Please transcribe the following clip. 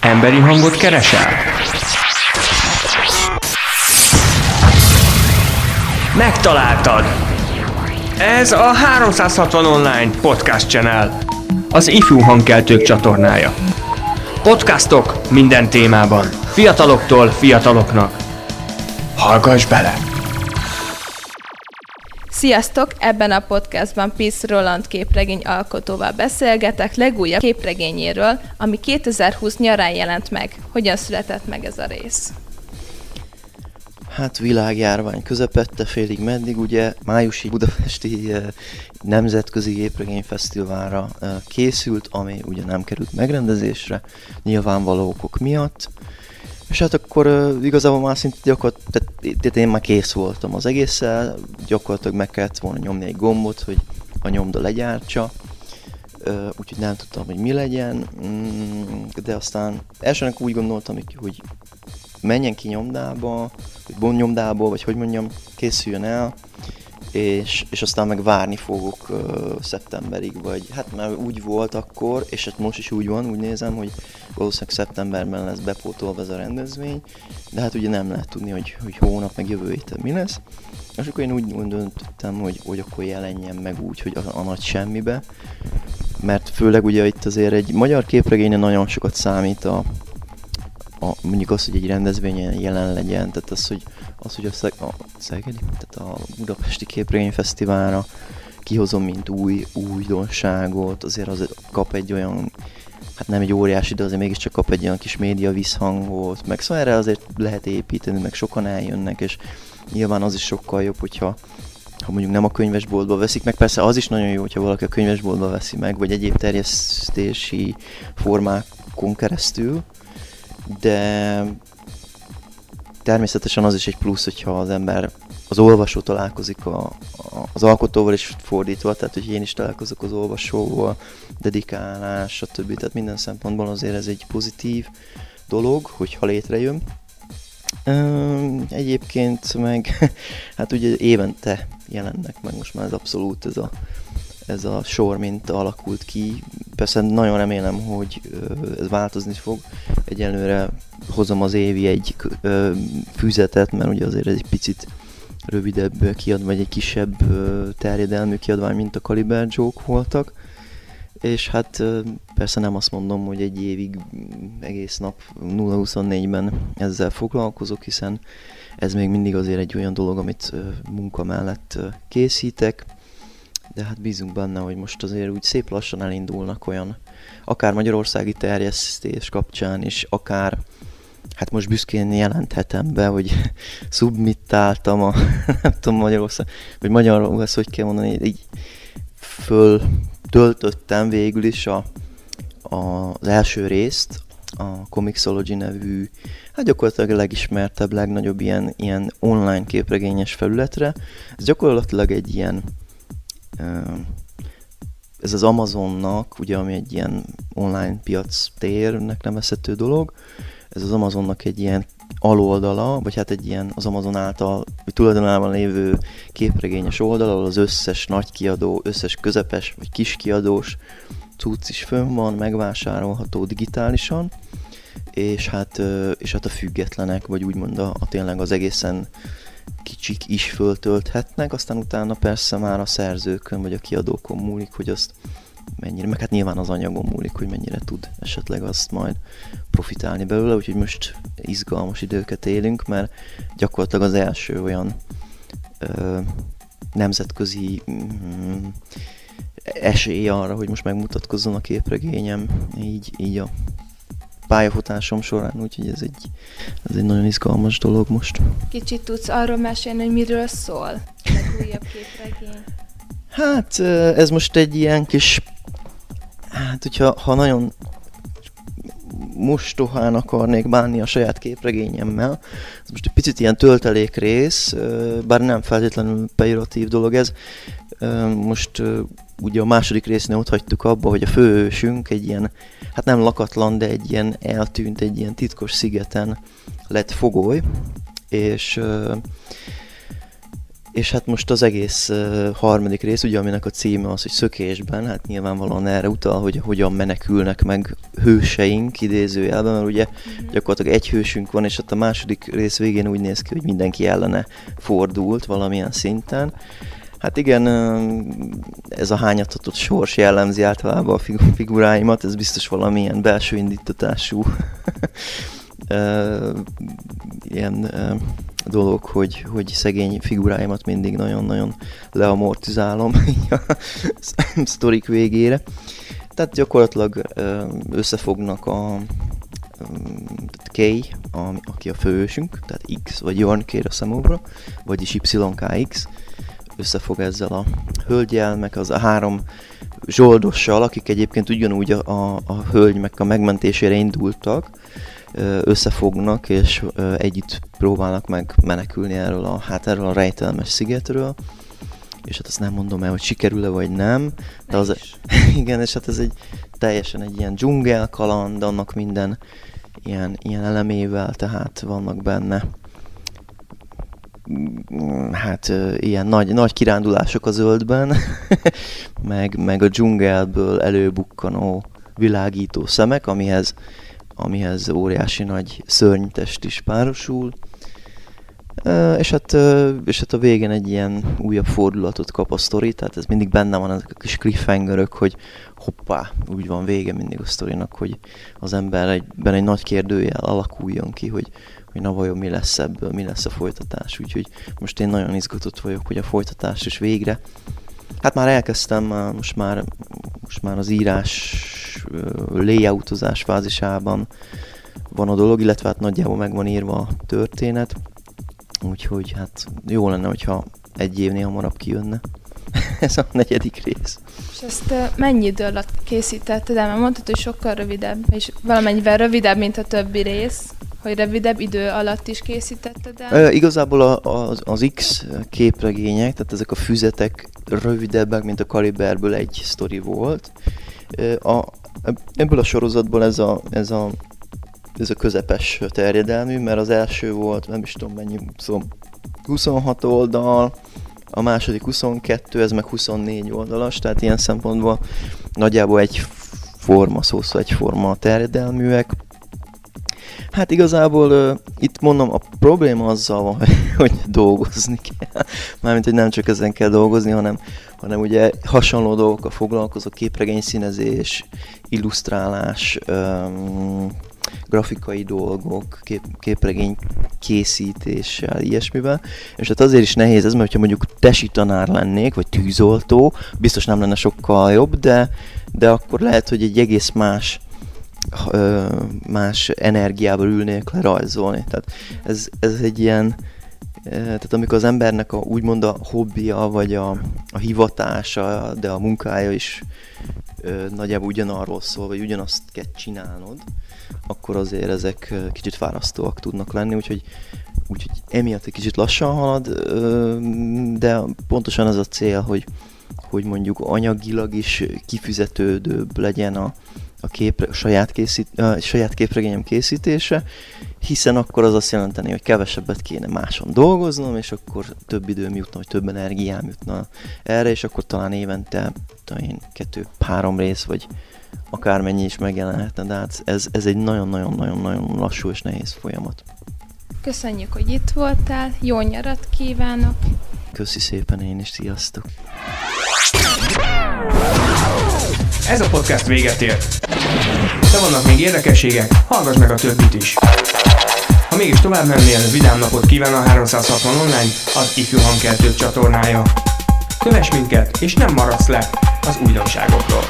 Emberi hangot keresel? Megtaláltad! Ez a 360 Online Podcast Channel, az ifjú hangkeltők csatornája. Podcastok minden témában, fiataloktól fiataloknak. Hallgass bele! Sziasztok! Ebben a podcastban Pisz Roland képregény alkotóval beszélgetek legújabb képregényéről, ami 2020 nyarán jelent meg. Hogyan született meg ez a rész? Hát világjárvány közepette, félig meddig, ugye májusi budapesti eh, nemzetközi gépregényfesztiválra eh, készült, ami ugye nem került megrendezésre, nyilvánvaló okok miatt. És hát akkor uh, igazából már szinte gyakorlatilag, tehát, én már kész voltam az egésszel, gyakorlatilag meg kellett volna nyomni egy gombot, hogy a nyomda legyártsa, uh, úgyhogy nem tudtam, hogy mi legyen, mm, de aztán elsőnek úgy gondoltam, hogy menjen ki nyomdába, vagy nyomdából, vagy hogy mondjam, készüljön el, és, és aztán meg várni fogok uh, szeptemberig, vagy hát már úgy volt akkor, és hát most is úgy van, úgy nézem, hogy valószínűleg szeptemberben lesz bepótolva ez a rendezvény, de hát ugye nem lehet tudni, hogy, hogy hónap meg jövő héten mi lesz. És akkor én úgy döntöttem, hogy, hogy akkor jelenjen meg úgy, hogy a, a nagy semmibe, mert főleg ugye itt azért egy magyar képregényen nagyon sokat számít a, a, mondjuk az, hogy egy rendezvényen jelen legyen, tehát az, hogy, az, hogy a, Szeg, a Szegedi, tehát a Budapesti Képregény Fesztiválra kihozom, mint új újdonságot, azért az kap egy olyan, hát nem egy óriási, de azért mégiscsak kap egy olyan kis média visszhangot, meg szóval erre azért lehet építeni, meg sokan eljönnek, és nyilván az is sokkal jobb, hogyha ha mondjuk nem a könyvesboltba veszik meg, persze az is nagyon jó, hogyha valaki a könyvesboltba veszi meg, vagy egyéb terjesztési formákon keresztül, de természetesen az is egy plusz, hogyha az ember, az olvasó találkozik a, a, az alkotóval, és fordítva, tehát hogy én is találkozok az olvasóval, dedikálás, stb. Tehát minden szempontból azért ez egy pozitív dolog, hogyha létrejön. Egyébként meg, hát ugye évente jelennek meg most már ez abszolút ez a ez a sor mint alakult ki. Persze nagyon remélem, hogy ez változni fog. Egyelőre hozom az évi egy füzetet, mert ugye azért egy picit rövidebb kiadvány, vagy egy kisebb terjedelmű kiadvány, mint a Caliber Joke voltak. És hát persze nem azt mondom, hogy egy évig egész nap 0-24-ben ezzel foglalkozok, hiszen ez még mindig azért egy olyan dolog, amit munka mellett készítek de hát bízunk benne, hogy most azért úgy szép lassan elindulnak olyan, akár magyarországi terjesztés kapcsán is, akár hát most büszkén jelenthetem be, hogy szubmittáltam a, nem tudom Magyarország, vagy magyarul ezt hogy kell mondani, így föl töltöttem végül is a, a, az első részt, a Comixology nevű, hát gyakorlatilag a legismertebb, legnagyobb ilyen, ilyen online képregényes felületre. Ez gyakorlatilag egy ilyen ez az Amazonnak, ugye ami egy ilyen online piac térnek nevezhető dolog, ez az Amazonnak egy ilyen aloldala, vagy hát egy ilyen az Amazon által, vagy tulajdonában lévő képregényes oldal, ahol az összes nagy kiadó, összes közepes vagy kis kiadós cucc is fönn van, megvásárolható digitálisan, és hát, és hát a függetlenek, vagy úgymond a, a tényleg az egészen kicsik is föltölthetnek, aztán utána persze már a szerzőkön vagy a kiadókon múlik, hogy azt mennyire, meg hát nyilván az anyagon múlik, hogy mennyire tud esetleg azt majd profitálni belőle, úgyhogy most izgalmas időket élünk, mert gyakorlatilag az első olyan ö, nemzetközi mm, esély arra, hogy most megmutatkozzon a képregényem, így, így a pályafutásom során, úgyhogy ez egy, ez egy nagyon izgalmas dolog most. Kicsit tudsz arról mesélni, hogy miről szól újabb képregény? Hát ez most egy ilyen kis, hát hogyha ha nagyon mostohán akarnék bánni a saját képregényemmel. Ez most egy picit ilyen töltelék rész, bár nem feltétlenül pejoratív dolog ez. Most ugye a második résznél ott hagytuk abba, hogy a főhősünk egy ilyen, hát nem lakatlan, de egy ilyen eltűnt, egy ilyen titkos szigeten lett fogoly, és És hát most az egész uh, harmadik rész, ugye aminek a címe az, hogy szökésben, hát nyilvánvalóan erre utal, hogy hogyan menekülnek meg hőseink idézőjelben, mert ugye uh-huh. gyakorlatilag egy hősünk van, és hát a második rész végén úgy néz ki, hogy mindenki ellene fordult valamilyen szinten. Hát igen, ez a hányatatott sors jellemzi általában a figuráimat, ez biztos valamilyen belső indítatású ilyen dolog, hogy, hogy szegény figuráimat mindig nagyon-nagyon leamortizálom a sztorik végére. Tehát gyakorlatilag összefognak a K, a, aki a főősünk, tehát X, vagy Jorn kér a számomra, vagyis YKX, összefog ezzel a hölgyel, meg az a három zsoldossal, akik egyébként ugyanúgy a, a, a hölgy meg a megmentésére indultak, összefognak, és együtt próbálnak meg menekülni erről a, hát erről a rejtelmes szigetről. És hát azt nem mondom el, hogy sikerül-e vagy nem. De az, igen, és hát ez egy teljesen egy ilyen dzsungel kaland, annak minden ilyen, ilyen elemével, tehát vannak benne hát ilyen nagy, nagy kirándulások a zöldben, meg, meg a dzsungelből előbukkanó világító szemek, amihez amihez óriási nagy szörnytest is párosul. És hát, és hát a végén egy ilyen újabb fordulatot kap a sztori, tehát ez mindig benne van ezek a kis cliffhangerök, hogy hoppá, úgy van vége mindig a sztorinak, hogy az ember egyben egy nagy kérdőjel alakuljon ki, hogy, hogy na vajon mi lesz ebből, mi lesz a folytatás. Úgyhogy most én nagyon izgatott vagyok, hogy a folytatás is végre. Hát már elkezdtem, most már, most már az írás layoutozás fázisában van a dolog, illetve hát nagyjából meg van írva a történet, úgyhogy hát jó lenne, hogyha egy évnél hamarabb kijönne. Ez a negyedik rész. És ezt mennyi idő alatt készítetted el? Mert mondtad, hogy sokkal rövidebb, és valamennyivel rövidebb, mint a többi rész hogy rövidebb idő alatt is készítetted el? E, igazából a, az, az X képregények, tehát ezek a füzetek rövidebbek, mint a Kaliberből egy sztori volt. A, ebből a sorozatból ez a, ez a, ez a közepes terjedelmű, mert az első volt, nem is tudom mennyi, szóval 26 oldal, a második 22, ez meg 24 oldalas, tehát ilyen szempontból nagyjából egy forma, szóval egyforma terjedelműek. Hát igazából uh, itt mondom, a probléma azzal van, hogy, dolgozni kell. Mármint, hogy nem csak ezen kell dolgozni, hanem, hanem ugye hasonló dolgokkal foglalkozok, képregény színezés, illusztrálás, um, grafikai dolgok, kép, képregény készítéssel, ilyesmivel. És hát azért is nehéz ez, mert ha mondjuk tesi tanár lennék, vagy tűzoltó, biztos nem lenne sokkal jobb, de, de akkor lehet, hogy egy egész más más energiával ülnék le rajzolni. Tehát ez, ez egy ilyen, tehát amikor az embernek a, úgymond a hobbija, vagy a, a hivatása, de a munkája is ö, nagyjából ugyanarról szól, vagy ugyanazt kell csinálnod, akkor azért ezek kicsit fárasztóak tudnak lenni, úgyhogy, úgyhogy emiatt egy kicsit lassan halad, de pontosan ez a cél, hogy, hogy mondjuk anyagilag is kifizetődőbb legyen a, a, kép, a, saját, készít, a saját képregényem készítése, hiszen akkor az azt jelenteni, hogy kevesebbet kéne máson dolgoznom, és akkor több időm jutna, vagy több energiám jutna erre, és akkor talán évente talán kettő-három rész, vagy akármennyi is megjelenhetne, de hát ez, ez egy nagyon-nagyon-nagyon-nagyon lassú és nehéz folyamat. Köszönjük, hogy itt voltál, jó nyarat kívánok! Köszi szépen én is, sziasztok! Ez a podcast véget ért. De vannak még érdekességek, hallgass meg a többit is. Ha mégis tovább mennél, vidám napot kíván a 360 online, az ifjú hangkeltők csatornája. Kövess minket, és nem maradsz le az újdonságokról.